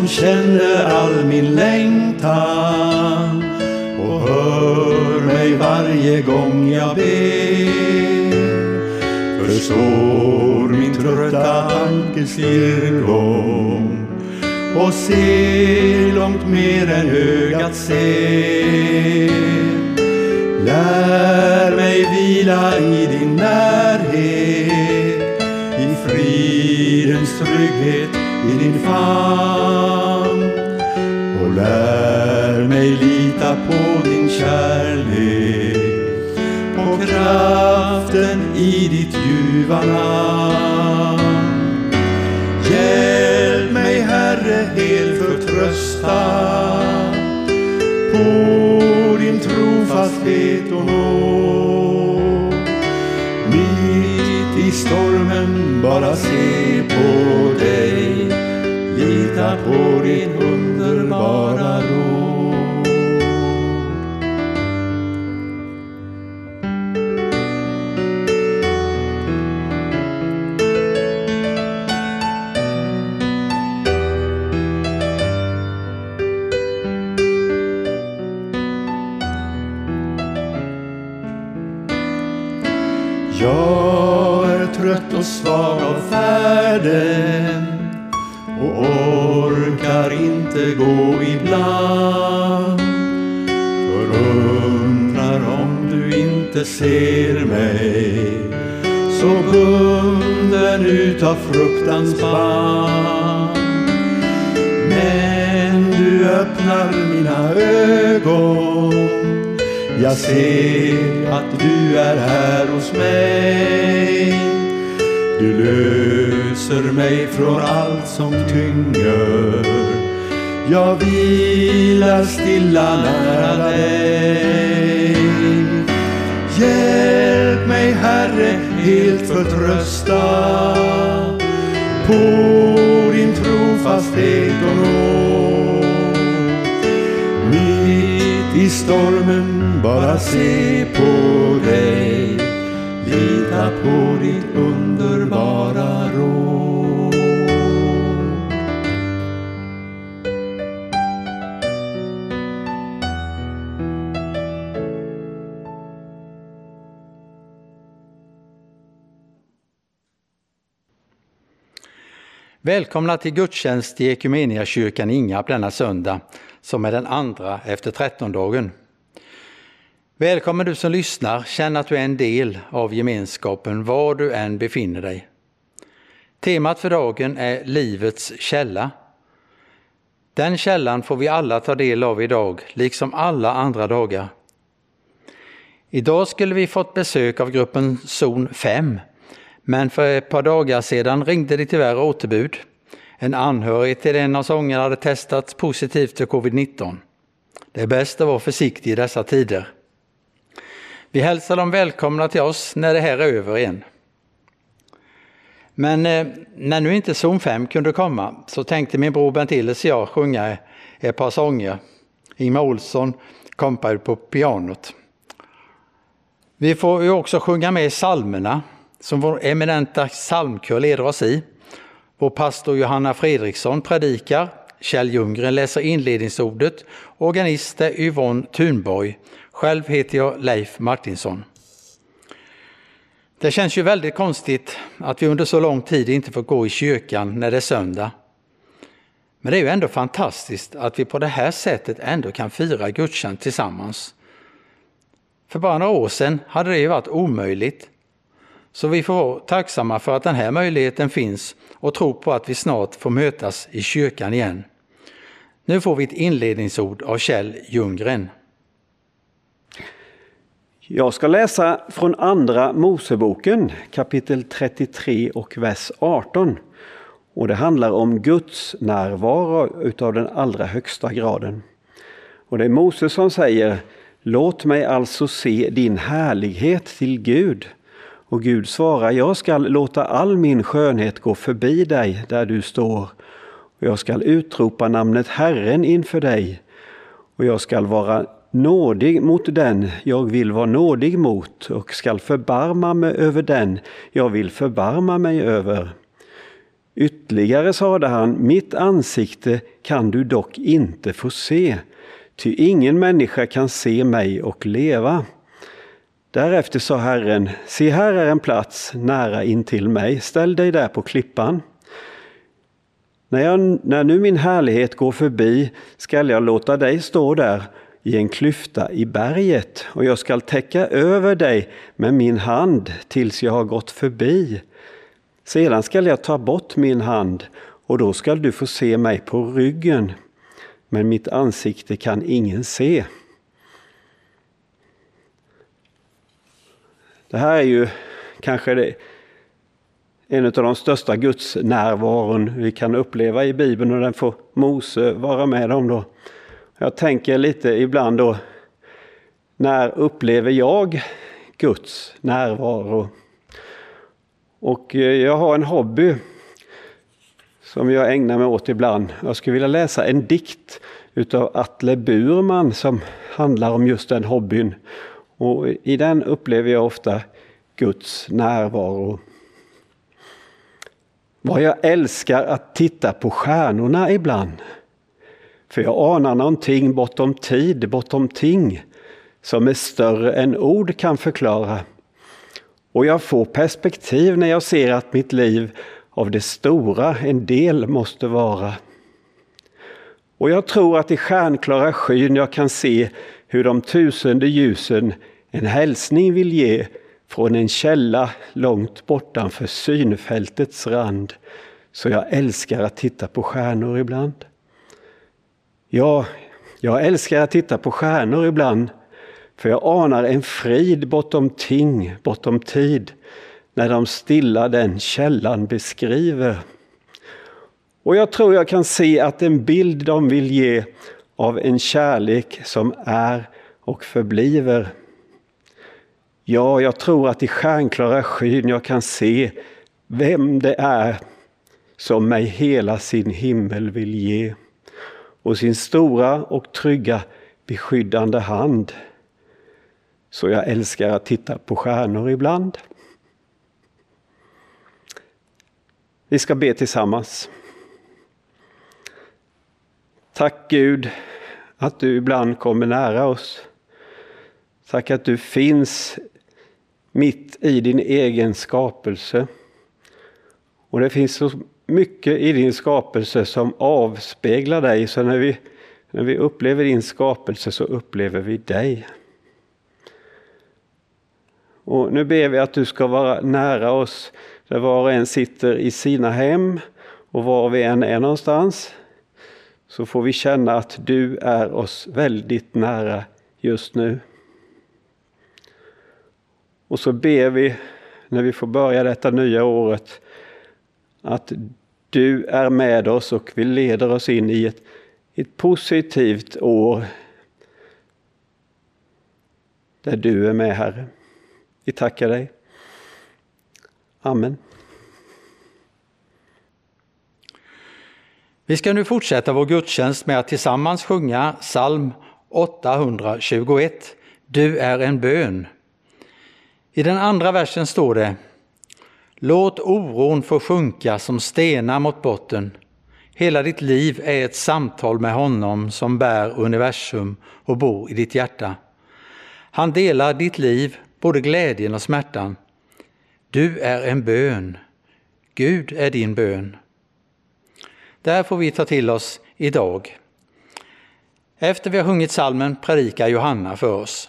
som kände all min längtan och hör mig varje gång jag ber. Förstår min trötta tankes irrgång och ser långt mer än ögat ser. Lär mig vila i din närhet, i fridens trygghet i din famn. Lär mig lita på din kärlek, på kraften i ditt ljuva namn. Hjälp mig Herre helt förtrösta på din trofasthet och nåd. Mitt i stormen bara se på dig, lita på din underbara ro. Av fruktans band. Men du öppnar mina ögon jag ser att du är här hos mig. Du löser mig från allt som tynger. Jag vilar stilla nära dig. Hjälp mig Herre helt förtrösta på din trofasthet och nåd. Mitt i stormen bara se på dig Lita på ditt ord. Välkomna till gudstjänst i Equmeniakyrkan i Ingarp denna söndag, som är den andra efter trettondagen. Välkommen du som lyssnar, känn att du är en del av gemenskapen var du än befinner dig. Temat för dagen är livets källa. Den källan får vi alla ta del av idag, liksom alla andra dagar. Idag skulle vi fått besök av gruppen Zon 5, men för ett par dagar sedan ringde det tyvärr återbud. En anhörig till en av sångarna hade testats positivt för covid-19. Det är bäst att vara försiktig i dessa tider. Vi hälsar dem välkomna till oss när det här är över igen. Men eh, när nu inte zon 5 kunde komma så tänkte min bror Bentilis och jag sjunga ett par sånger. Ingmar Olsson kompade på pianot. Vi får ju också sjunga med i psalmerna som vår eminenta psalmkör leder oss i. Vår pastor Johanna Fredriksson predikar, Kjell Ljunggren läser inledningsordet, organist är Yvonne Thunborg själv heter jag Leif Martinsson. Det känns ju väldigt konstigt att vi under så lång tid inte får gå i kyrkan när det är söndag. Men det är ju ändå fantastiskt att vi på det här sättet ändå kan fira gudstjänst tillsammans. För bara några år sedan hade det ju varit omöjligt. Så vi får vara tacksamma för att den här möjligheten finns och tro på att vi snart får mötas i kyrkan igen. Nu får vi ett inledningsord av Kjell Ljunggren. Jag ska läsa från Andra Moseboken kapitel 33 och vers 18. Och det handlar om Guds närvaro utav den allra högsta graden. Och det är Moses som säger Låt mig alltså se din härlighet till Gud. Och Gud svarar, jag skall låta all min skönhet gå förbi dig där du står. Och jag skall utropa namnet Herren inför dig. Och jag skall vara nådig mot den jag vill vara nådig mot och skall förbarma mig över den jag vill förbarma mig över. Ytterligare sade han, mitt ansikte kan du dock inte få se, ty ingen människa kan se mig och leva. Därefter sa Herren, se här är en plats nära intill mig, ställ dig där på klippan. När, jag, när nu min härlighet går förbi skall jag låta dig stå där i en klyfta i berget och jag skall täcka över dig med min hand tills jag har gått förbi. Sedan skall jag ta bort min hand och då skall du få se mig på ryggen, men mitt ansikte kan ingen se. Det här är ju kanske det, en av de största gudsnärvaron vi kan uppleva i Bibeln och den får Mose vara med om då. Jag tänker lite ibland då, när upplever jag Guds närvaro? Och eh, jag har en hobby som jag ägnar mig åt ibland. Jag skulle vilja läsa en dikt utav Atle Burman som handlar om just den hobbyn. Och I den upplever jag ofta Guds närvaro. Vad jag älskar att titta på stjärnorna ibland. För jag anar någonting bortom tid, bortom ting, som är större än ord kan förklara. Och jag får perspektiv när jag ser att mitt liv av det stora en del måste vara. Och jag tror att i stjärnklara skyn jag kan se hur de tusende ljusen en hälsning vill ge från en källa långt bortanför synfältets rand. Så jag älskar att titta på stjärnor ibland. Ja, jag älskar att titta på stjärnor ibland, för jag anar en frid bortom ting, bortom tid, när de stilla den källan beskriver. Och jag tror jag kan se att en bild de vill ge av en kärlek som är och förbliver. Ja, jag tror att i stjärnklara skyn jag kan se vem det är som mig hela sin himmel vill ge och sin stora och trygga beskyddande hand. Så jag älskar att titta på stjärnor ibland. Vi ska be tillsammans. Tack Gud att du ibland kommer nära oss. Tack att du finns mitt i din egen skapelse. Och det finns så mycket i din skapelse som avspeglar dig. Så när vi, när vi upplever din skapelse så upplever vi dig. Och nu ber vi att du ska vara nära oss där var och en sitter i sina hem och var vi än är någonstans. Så får vi känna att du är oss väldigt nära just nu. Och så ber vi när vi får börja detta nya året att du är med oss och vi leder oss in i ett, ett positivt år där du är med Herre. Vi tackar dig. Amen. Vi ska nu fortsätta vår gudstjänst med att tillsammans sjunga psalm 821. Du är en bön. I den andra versen står det Låt oron få sjunka som stenar mot botten. Hela ditt liv är ett samtal med honom som bär universum och bor i ditt hjärta. Han delar ditt liv, både glädjen och smärtan. Du är en bön. Gud är din bön. Det här får vi ta till oss idag. Efter vi har sjungit salmen predikar Johanna för oss.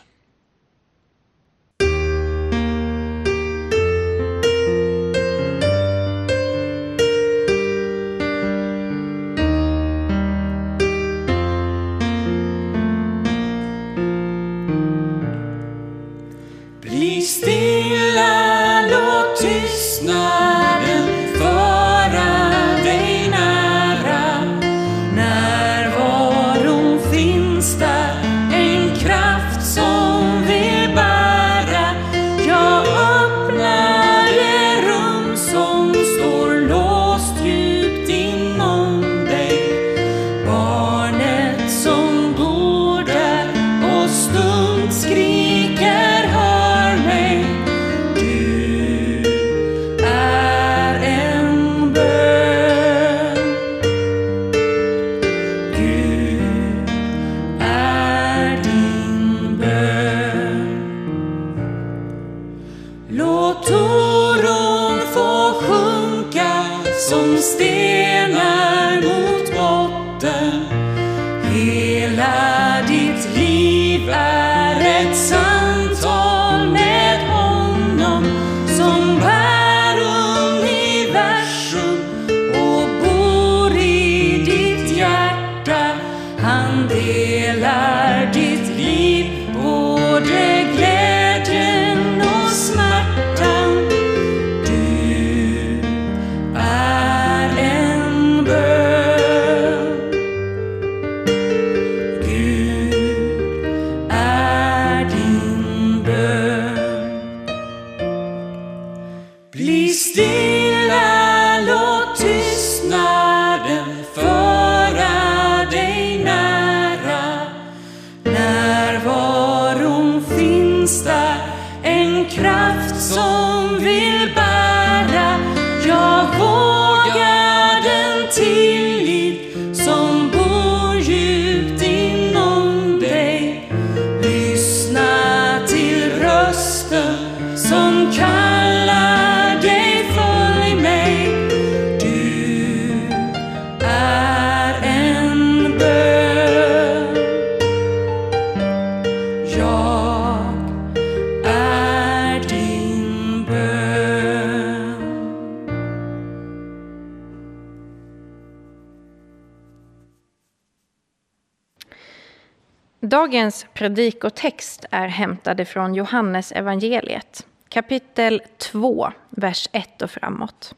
Dagens predikotext är hämtade från Johannes evangeliet, kapitel 2, vers 1 och framåt.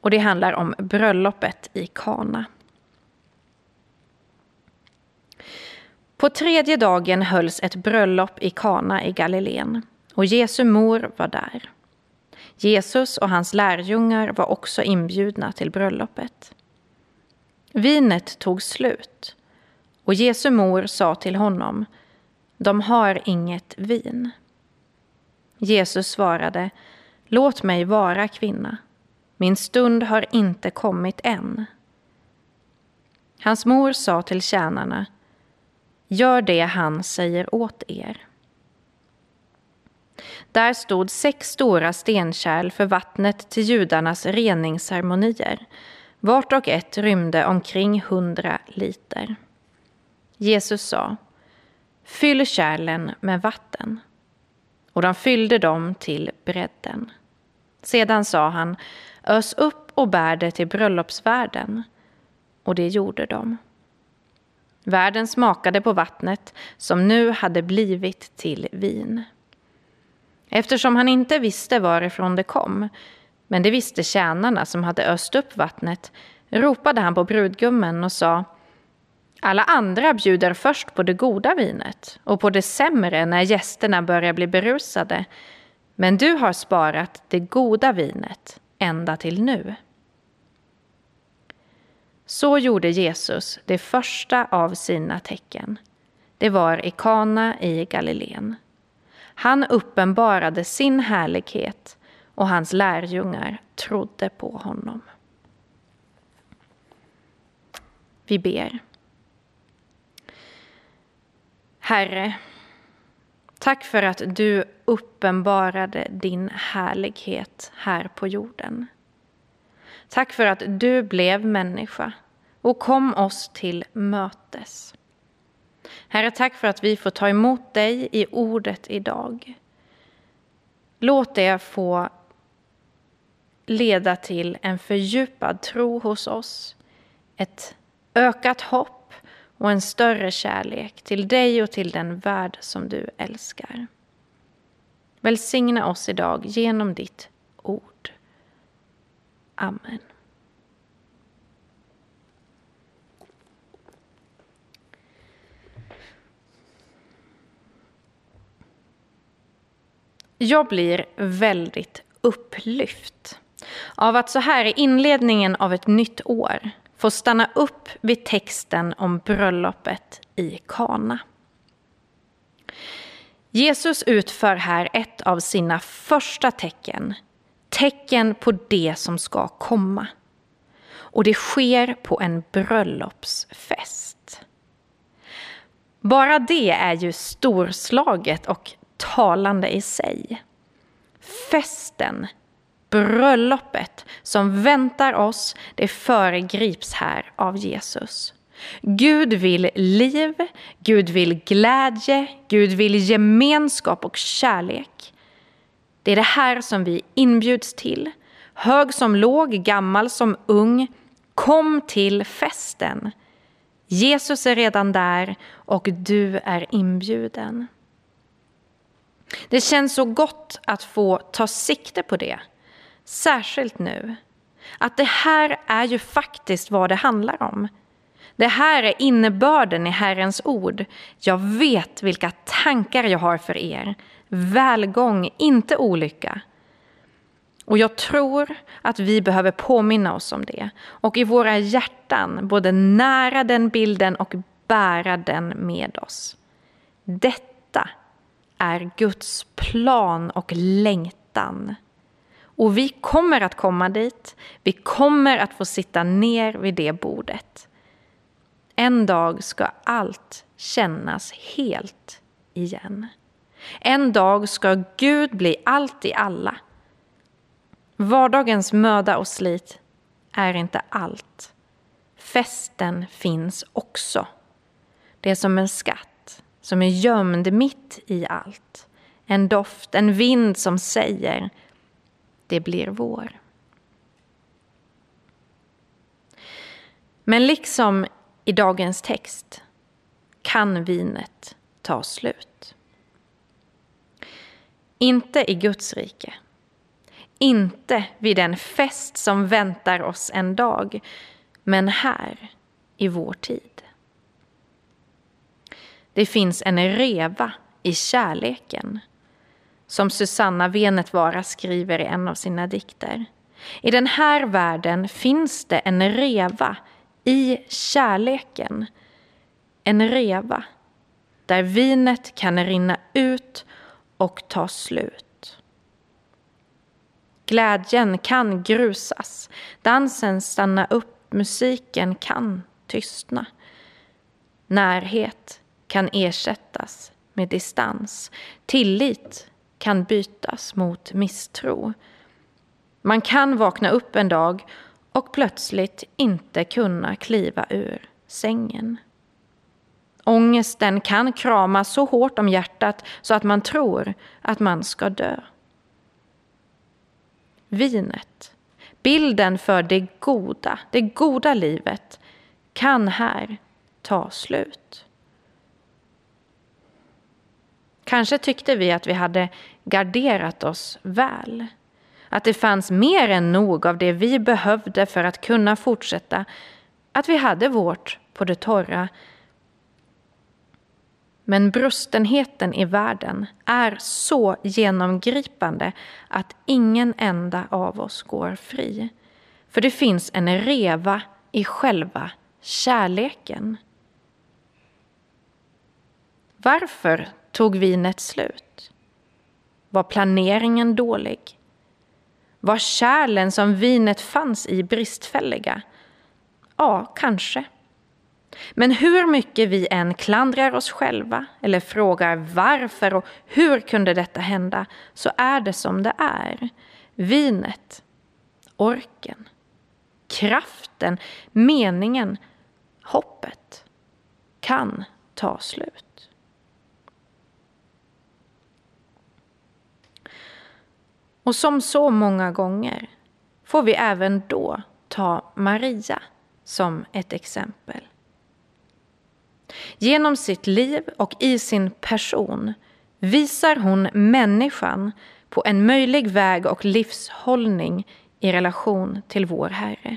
Och det handlar om bröllopet i Kana. På tredje dagen hölls ett bröllop i Kana i Galileen och Jesu mor var där. Jesus och hans lärjungar var också inbjudna till bröllopet. Vinet tog slut och Jesu mor sa till honom, de har inget vin. Jesus svarade, låt mig vara kvinna, min stund har inte kommit än. Hans mor sa till tjänarna, gör det han säger åt er. Där stod sex stora stenkärl för vattnet till judarnas reningsceremonier. Vart och ett rymde omkring hundra liter. Jesus sa, fyll kärlen med vatten. Och de fyllde dem till bredden. Sedan sa han, ös upp och bär det till bröllopsvärden. Och det gjorde de. Värden smakade på vattnet som nu hade blivit till vin. Eftersom han inte visste varifrån det kom, men det visste tjänarna som hade öst upp vattnet, ropade han på brudgummen och sa alla andra bjuder först på det goda vinet och på det sämre när gästerna börjar bli berusade. Men du har sparat det goda vinet ända till nu. Så gjorde Jesus det första av sina tecken. Det var i Kana i Galileen. Han uppenbarade sin härlighet och hans lärjungar trodde på honom. Vi ber. Herre, tack för att du uppenbarade din härlighet här på jorden. Tack för att du blev människa och kom oss till mötes. Herre, tack för att vi får ta emot dig i ordet idag. Låt det få leda till en fördjupad tro hos oss, ett ökat hopp och en större kärlek till dig och till den värld som du älskar. Välsigna oss idag genom ditt ord. Amen. Jag blir väldigt upplyft av att så här i inledningen av ett nytt år får stanna upp vid texten om bröllopet i Kana. Jesus utför här ett av sina första tecken, tecken på det som ska komma. Och det sker på en bröllopsfest. Bara det är ju storslaget och talande i sig. Festen, bröllopet som väntar oss, det föregrips här av Jesus. Gud vill liv, Gud vill glädje, Gud vill gemenskap och kärlek. Det är det här som vi inbjuds till. Hög som låg, gammal som ung. Kom till festen. Jesus är redan där och du är inbjuden. Det känns så gott att få ta sikte på det. Särskilt nu. Att det här är ju faktiskt vad det handlar om. Det här är innebörden i Herrens ord. Jag vet vilka tankar jag har för er. Välgång, inte olycka. Och jag tror att vi behöver påminna oss om det och i våra hjärtan både nära den bilden och bära den med oss. Detta är Guds plan och längtan. Och vi kommer att komma dit. Vi kommer att få sitta ner vid det bordet. En dag ska allt kännas helt igen. En dag ska Gud bli allt i alla. Vardagens möda och slit är inte allt. Festen finns också. Det är som en skatt som är gömd mitt i allt. En doft, en vind som säger det blir vår. Men liksom i dagens text kan vinet ta slut. Inte i Guds rike. Inte vid den fest som väntar oss en dag, men här i vår tid. Det finns en reva i kärleken, som Susanna Venetvara skriver i en av sina dikter. I den här världen finns det en reva i kärleken. En reva där vinet kan rinna ut och ta slut. Glädjen kan grusas, dansen stanna upp, musiken kan tystna. Närhet kan ersättas med distans. Tillit kan bytas mot misstro. Man kan vakna upp en dag och plötsligt inte kunna kliva ur sängen. Ångesten kan krama så hårt om hjärtat så att man tror att man ska dö. Vinet, bilden för det goda, det goda livet, kan här ta slut. Kanske tyckte vi att vi hade garderat oss väl. Att det fanns mer än nog av det vi behövde för att kunna fortsätta. Att vi hade vårt på det torra. Men brustenheten i världen är så genomgripande att ingen enda av oss går fri. För det finns en reva i själva kärleken. Varför tog vinet slut? Var planeringen dålig? Var kärlen som vinet fanns i bristfälliga? Ja, kanske. Men hur mycket vi än klandrar oss själva eller frågar varför och hur kunde detta hända så är det som det är. Vinet, orken, kraften, meningen, hoppet kan ta slut. Och som så många gånger får vi även då ta Maria som ett exempel. Genom sitt liv och i sin person visar hon människan på en möjlig väg och livshållning i relation till vår Herre.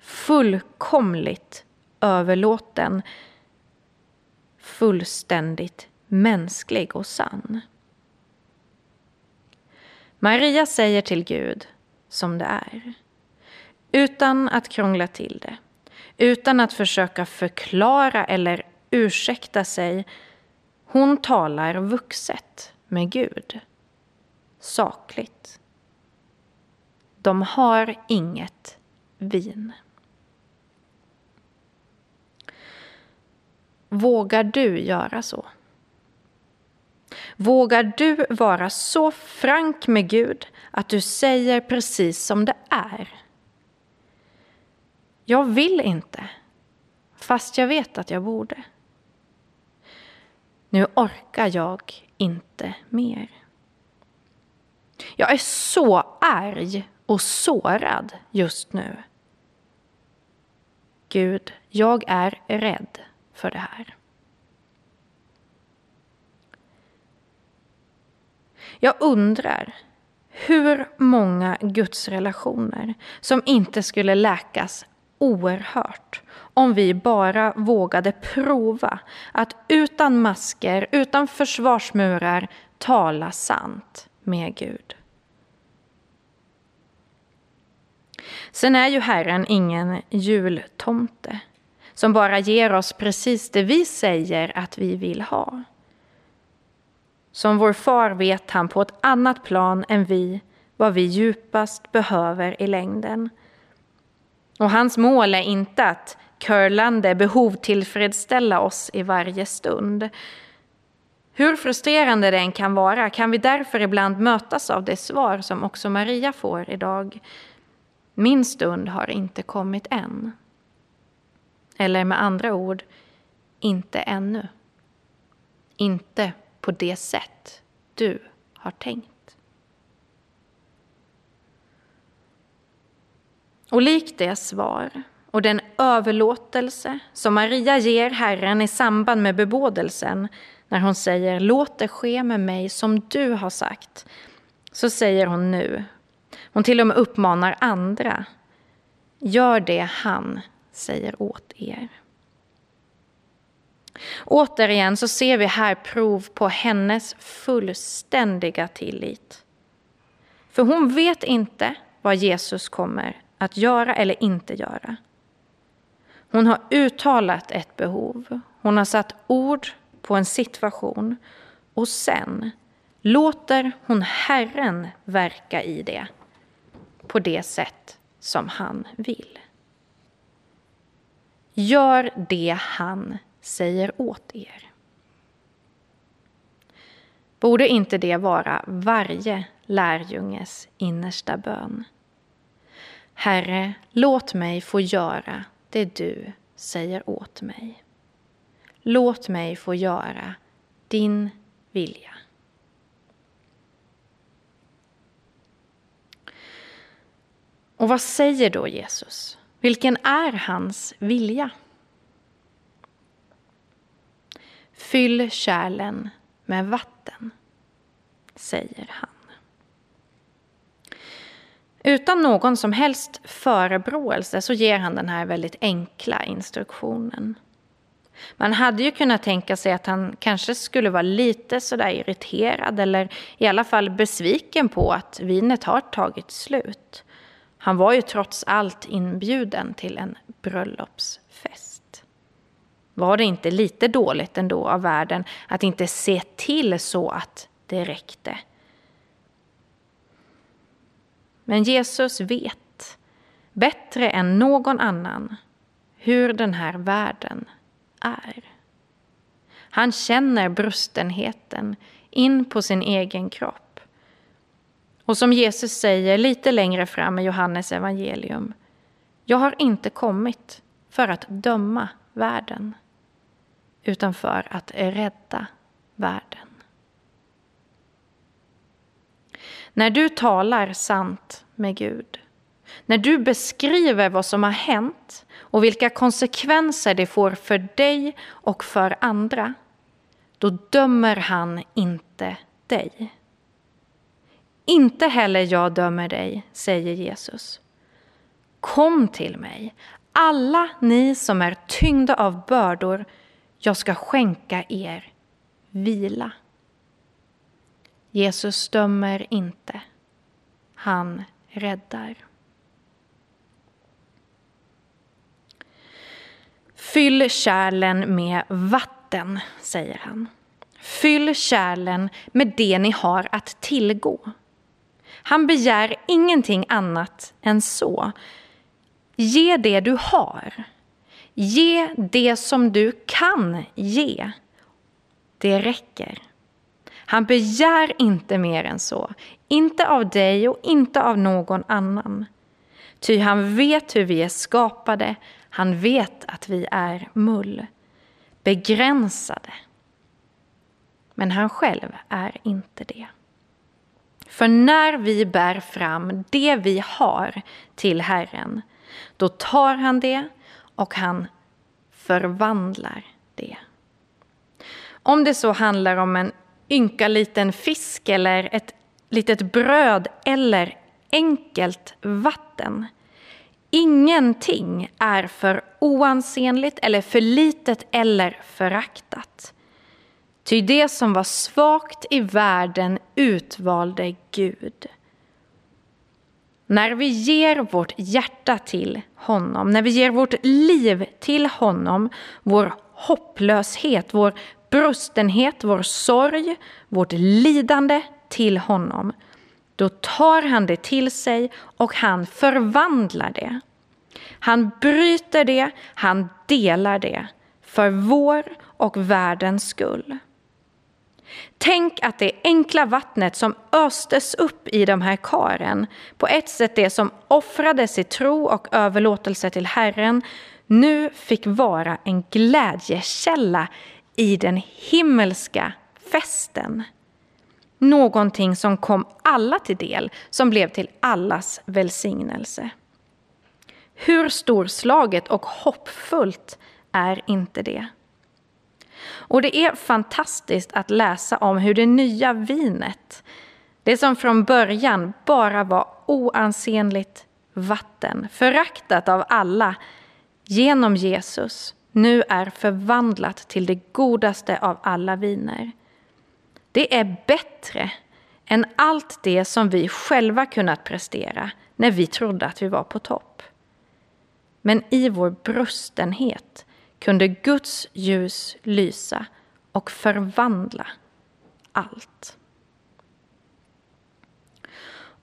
Fullkomligt överlåten, fullständigt mänsklig och sann. Maria säger till Gud som det är. Utan att krångla till det. Utan att försöka förklara eller ursäkta sig. Hon talar vuxet med Gud. Sakligt. De har inget vin. Vågar du göra så? Vågar du vara så frank med Gud att du säger precis som det är? Jag vill inte. fast jag vet att jag borde. Nu orkar jag inte mer. Jag är så arg och sårad just nu. Gud, jag är rädd för det här. Jag undrar hur många gudsrelationer som inte skulle läkas oerhört om vi bara vågade prova att utan masker, utan försvarsmurar tala sant med Gud. Sen är ju Herren ingen jultomte som bara ger oss precis det vi säger att vi vill ha. Som vår far vet han på ett annat plan än vi vad vi djupast behöver i längden. Och hans mål är inte att curlande behov tillfredsställa oss i varje stund. Hur frustrerande det än kan vara kan vi därför ibland mötas av det svar som också Maria får idag. Min stund har inte kommit än. Eller med andra ord, inte ännu. Inte på det sätt du har tänkt. Och likt det svar och den överlåtelse som Maria ger Herren i samband med bebådelsen när hon säger låt det ske med mig som du har sagt, så säger hon nu, hon till och med uppmanar andra, gör det han säger åt er. Återigen så ser vi här prov på hennes fullständiga tillit. För hon vet inte vad Jesus kommer att göra eller inte göra. Hon har uttalat ett behov, hon har satt ord på en situation och sen låter hon Herren verka i det på det sätt som han vill. Gör det han säger åt er. Borde inte det vara varje lärjunges innersta bön? Herre, låt mig få göra det du säger åt mig. Låt mig få göra din vilja. Och vad säger då Jesus? Vilken är hans vilja? Fyll kärlen med vatten, säger han. Utan någon som helst förebråelse så ger han den här väldigt enkla instruktionen. Man hade ju kunnat tänka sig att han kanske skulle vara lite sådär irriterad eller i alla fall besviken på att vinet har tagit slut. Han var ju trots allt inbjuden till en bröllopsfest. Var det inte lite dåligt ändå av världen att inte se till så att det räckte? Men Jesus vet bättre än någon annan hur den här världen är. Han känner brustenheten in på sin egen kropp. Och som Jesus säger lite längre fram i Johannes evangelium. Jag har inte kommit för att döma världen, utan för att rädda världen. När du talar sant med Gud, när du beskriver vad som har hänt och vilka konsekvenser det får för dig och för andra, då dömer han inte dig. Inte heller jag dömer dig, säger Jesus. Kom till mig, alla ni som är tyngda av bördor, jag ska skänka er vila. Jesus dömer inte, han räddar. Fyll kärlen med vatten, säger han. Fyll kärlen med det ni har att tillgå. Han begär ingenting annat än så. Ge det du har. Ge det som du kan ge. Det räcker. Han begär inte mer än så. Inte av dig och inte av någon annan. Ty han vet hur vi är skapade. Han vet att vi är mull, begränsade. Men han själv är inte det. För när vi bär fram det vi har till Herren, då tar han det och han förvandlar det. Om det så handlar om en ynka liten fisk eller ett litet bröd eller enkelt vatten. Ingenting är för oansenligt eller för litet eller föraktat. Ty det som var svagt i världen utvalde Gud. När vi ger vårt hjärta till honom, när vi ger vårt liv till honom, vår hopplöshet, vår brustenhet, vår sorg, vårt lidande till honom, då tar han det till sig och han förvandlar det. Han bryter det, han delar det för vår och världens skull. Tänk att det enkla vattnet som östes upp i de här karen, på ett sätt det som offrades i tro och överlåtelse till Herren, nu fick vara en glädjekälla i den himmelska festen. Någonting som kom alla till del, som blev till allas välsignelse. Hur storslaget och hoppfullt är inte det? Och det är fantastiskt att läsa om hur det nya vinet, det som från början bara var oansenligt vatten, föraktat av alla, genom Jesus nu är förvandlat till det godaste av alla viner. Det är bättre än allt det som vi själva kunnat prestera när vi trodde att vi var på topp. Men i vår brustenhet kunde Guds ljus lysa och förvandla allt.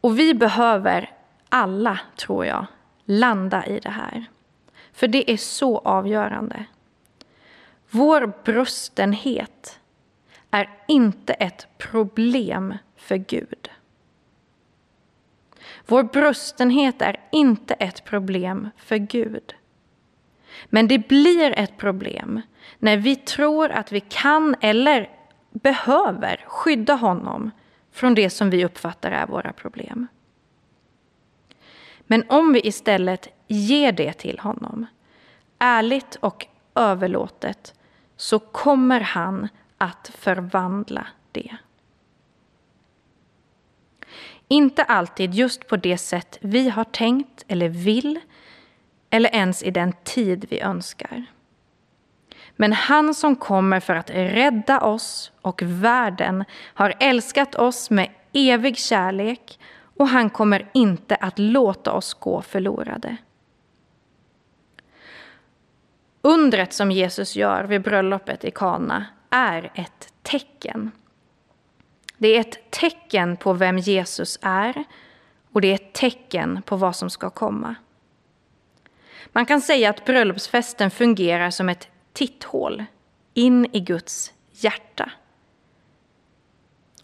Och vi behöver alla, tror jag, landa i det här. För det är så avgörande. Vår brustenhet är inte ett problem för Gud. Vår brustenhet är inte ett problem för Gud. Men det blir ett problem när vi tror att vi kan eller behöver skydda honom från det som vi uppfattar är våra problem. Men om vi istället ger det till honom, ärligt och överlåtet, så kommer han att förvandla det. Inte alltid just på det sätt vi har tänkt eller vill, eller ens i den tid vi önskar. Men han som kommer för att rädda oss och världen har älskat oss med evig kärlek och han kommer inte att låta oss gå förlorade. Undret som Jesus gör vid bröllopet i Kana är ett tecken. Det är ett tecken på vem Jesus är och det är ett tecken på vad som ska komma. Man kan säga att bröllopsfesten fungerar som ett titthål in i Guds hjärta.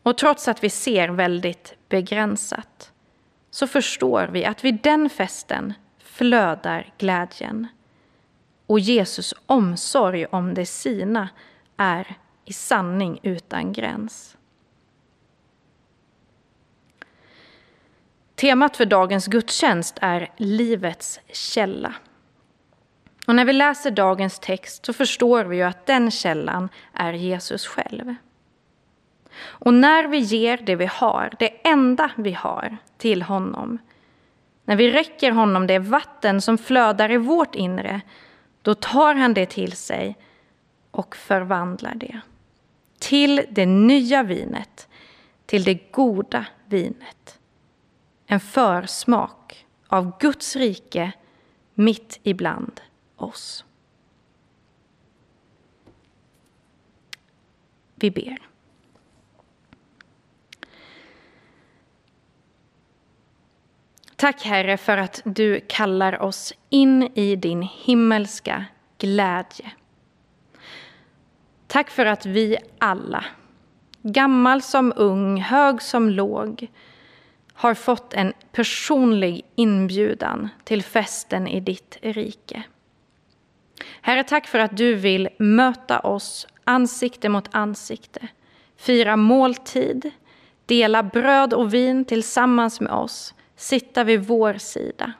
Och trots att vi ser väldigt begränsat så förstår vi att vid den festen flödar glädjen. Och Jesus omsorg om det sina är i sanning utan gräns. Temat för dagens gudstjänst är livets källa. Och när vi läser dagens text så förstår vi ju att den källan är Jesus själv. Och när vi ger det vi har, det enda vi har, till honom, när vi räcker honom det vatten som flödar i vårt inre, då tar han det till sig och förvandlar det. Till det nya vinet, till det goda vinet. En försmak av Guds rike mitt ibland oss. Vi ber. Tack Herre för att du kallar oss in i din himmelska glädje. Tack för att vi alla, gammal som ung, hög som låg, har fått en personlig inbjudan till festen i ditt rike. Herre, tack för att du vill möta oss ansikte mot ansikte, fira måltid, dela bröd och vin tillsammans med oss, sitta vid vår sida.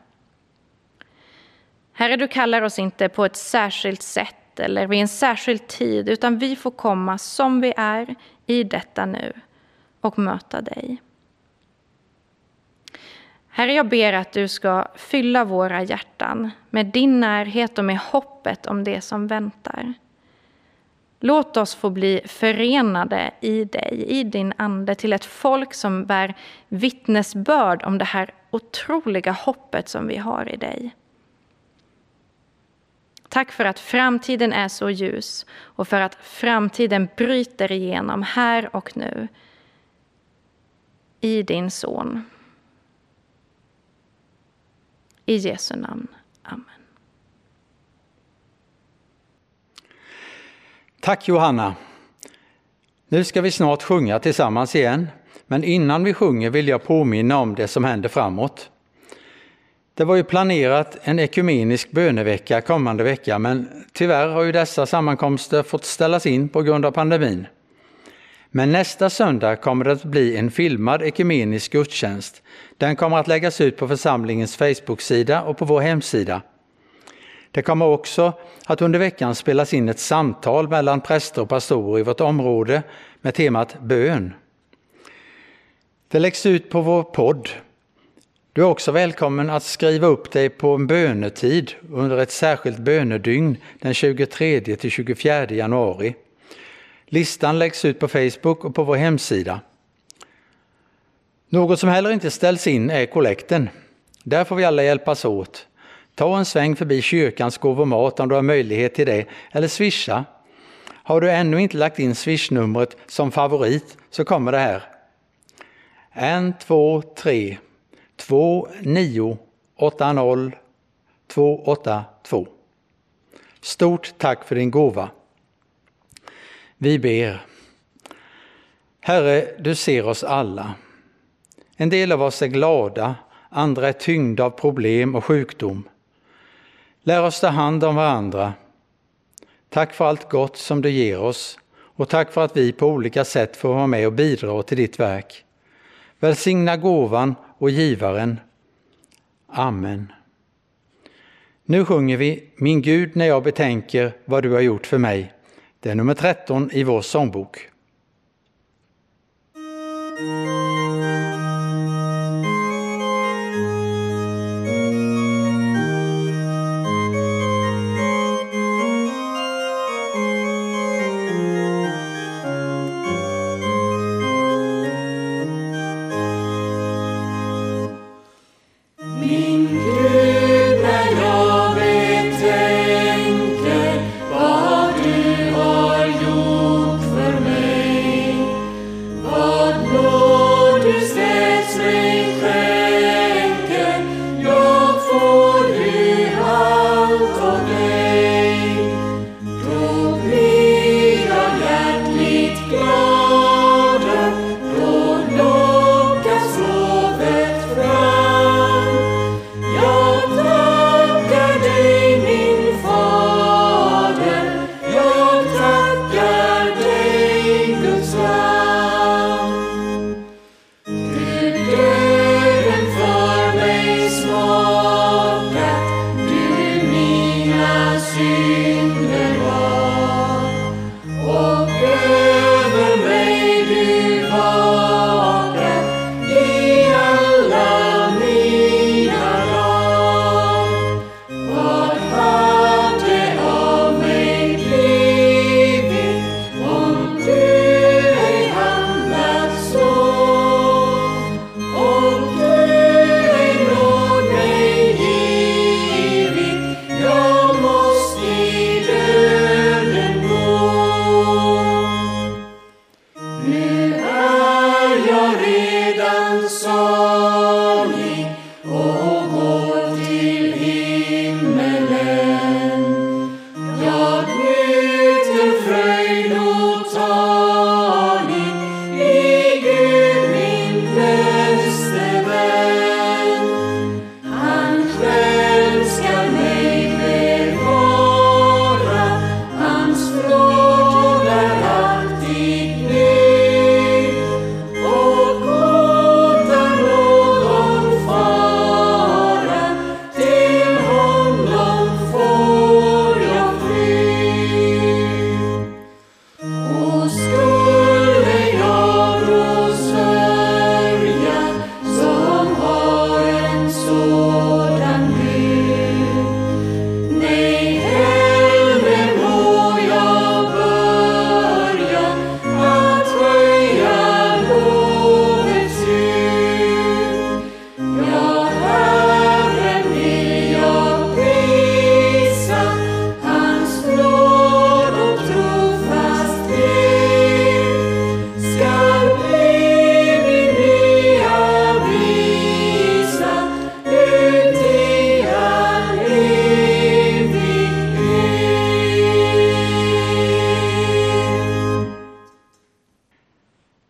Herre, du kallar oss inte på ett särskilt sätt eller vid en särskild tid, utan vi får komma som vi är i detta nu och möta dig. Herre, jag ber att du ska fylla våra hjärtan med din närhet och med hoppet om det som väntar. Låt oss få bli förenade i dig, i din ande, till ett folk som bär vittnesbörd om det här otroliga hoppet som vi har i dig. Tack för att framtiden är så ljus och för att framtiden bryter igenom här och nu i din son. I Jesu namn. Amen. Tack Johanna. Nu ska vi snart sjunga tillsammans igen, men innan vi sjunger vill jag påminna om det som händer framåt. Det var ju planerat en ekumenisk bönevecka kommande vecka, men tyvärr har ju dessa sammankomster fått ställas in på grund av pandemin. Men nästa söndag kommer det att bli en filmad ekumenisk gudstjänst. Den kommer att läggas ut på församlingens Facebook-sida och på vår hemsida. Det kommer också att under veckan spelas in ett samtal mellan präster och pastorer i vårt område med temat bön. Det läggs ut på vår podd. Du är också välkommen att skriva upp dig på en bönetid under ett särskilt bönedygn den 23 till 24 januari. Listan läggs ut på Facebook och på vår hemsida. Något som heller inte ställs in är kollekten. Där får vi alla hjälpas åt. Ta en sväng förbi kyrkans gåvomat om du har möjlighet till det, eller swisha. Har du ännu inte lagt in swishnumret som favorit så kommer det här. 1, 2, 3, 2, 9, 8, 0, 2, 8, 2. Stort tack för din gåva. Vi ber. Herre, du ser oss alla. En del av oss är glada, andra är tyngda av problem och sjukdom. Lär oss ta hand om varandra. Tack för allt gott som du ger oss och tack för att vi på olika sätt får vara med och bidra till ditt verk. Välsigna gåvan och givaren. Amen. Nu sjunger vi Min Gud när jag betänker vad du har gjort för mig. Det är nummer 13 i vår sångbok.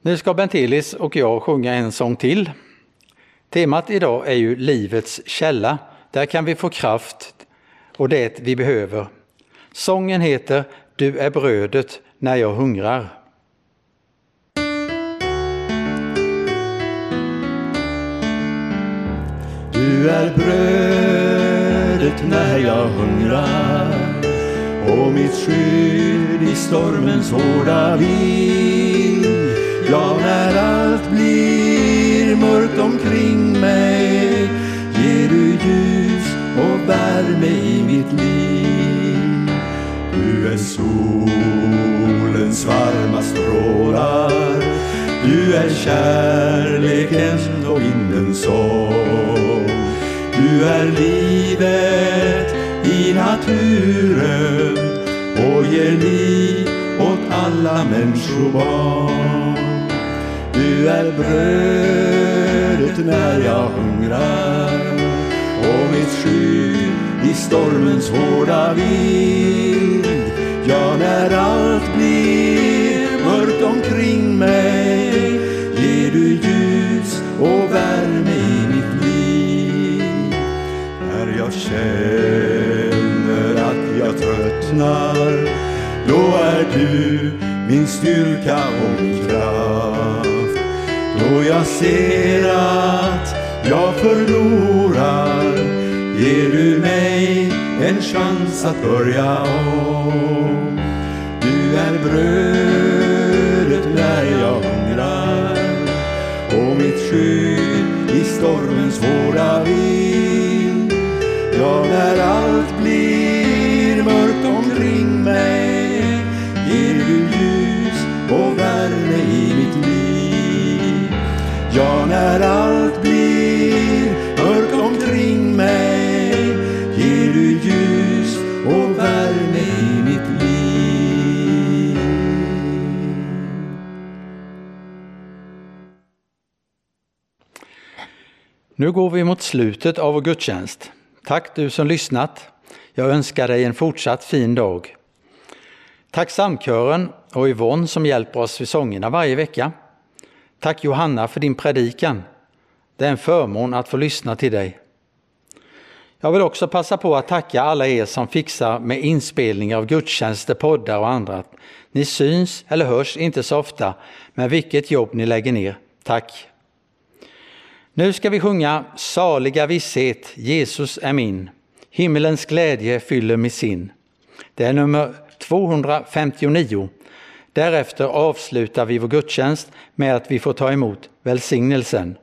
Nu ska Bent Elis och jag sjunga en sång till. Temat idag är ju livets källa. Där kan vi få kraft och det vi behöver. Sången heter Du är brödet när jag hungrar. Du är brödet när jag hungrar och mitt skydd i stormens hårda vind. Ja, när allt blir mörkt omkring mig ger du ljus och värme i mitt liv. Du är solens varma strålar du är kärlekens och vindens sång. Du är livet i naturen och ger liv åt alla människobarn. Du är brödet när jag hungrar och mitt skydd i stormens hårda vind. Ja, när allt blir Då jag ser att jag förlorar ger du mig en chans att börja om. Du är brödet när jag hungrar och mitt skydd i stormens hårda vind. Jag är allt Nu går vi mot slutet av vår gudstjänst. Tack du som lyssnat. Jag önskar dig en fortsatt fin dag. Tack Samkören och Yvonne som hjälper oss vid sångerna varje vecka. Tack Johanna för din predikan. Det är en förmån att få lyssna till dig. Jag vill också passa på att tacka alla er som fixar med inspelningar av gudstjänster, poddar och annat. Ni syns eller hörs inte så ofta, men vilket jobb ni lägger ner. Tack! Nu ska vi sjunga Saliga visshet, Jesus är min. Himmelens glädje fyller mig sin. Det är nummer 259. Därefter avslutar vi vår gudstjänst med att vi får ta emot välsignelsen.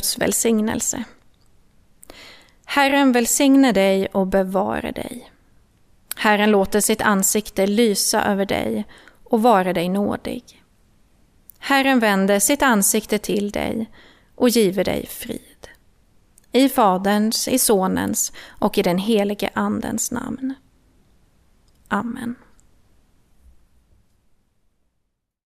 Guds välsignelse. Herren välsigne dig och bevare dig. Herren låter sitt ansikte lysa över dig och vare dig nådig. Herren vänder sitt ansikte till dig och giver dig frid. I Faderns, i Sonens och i den helige Andens namn. Amen.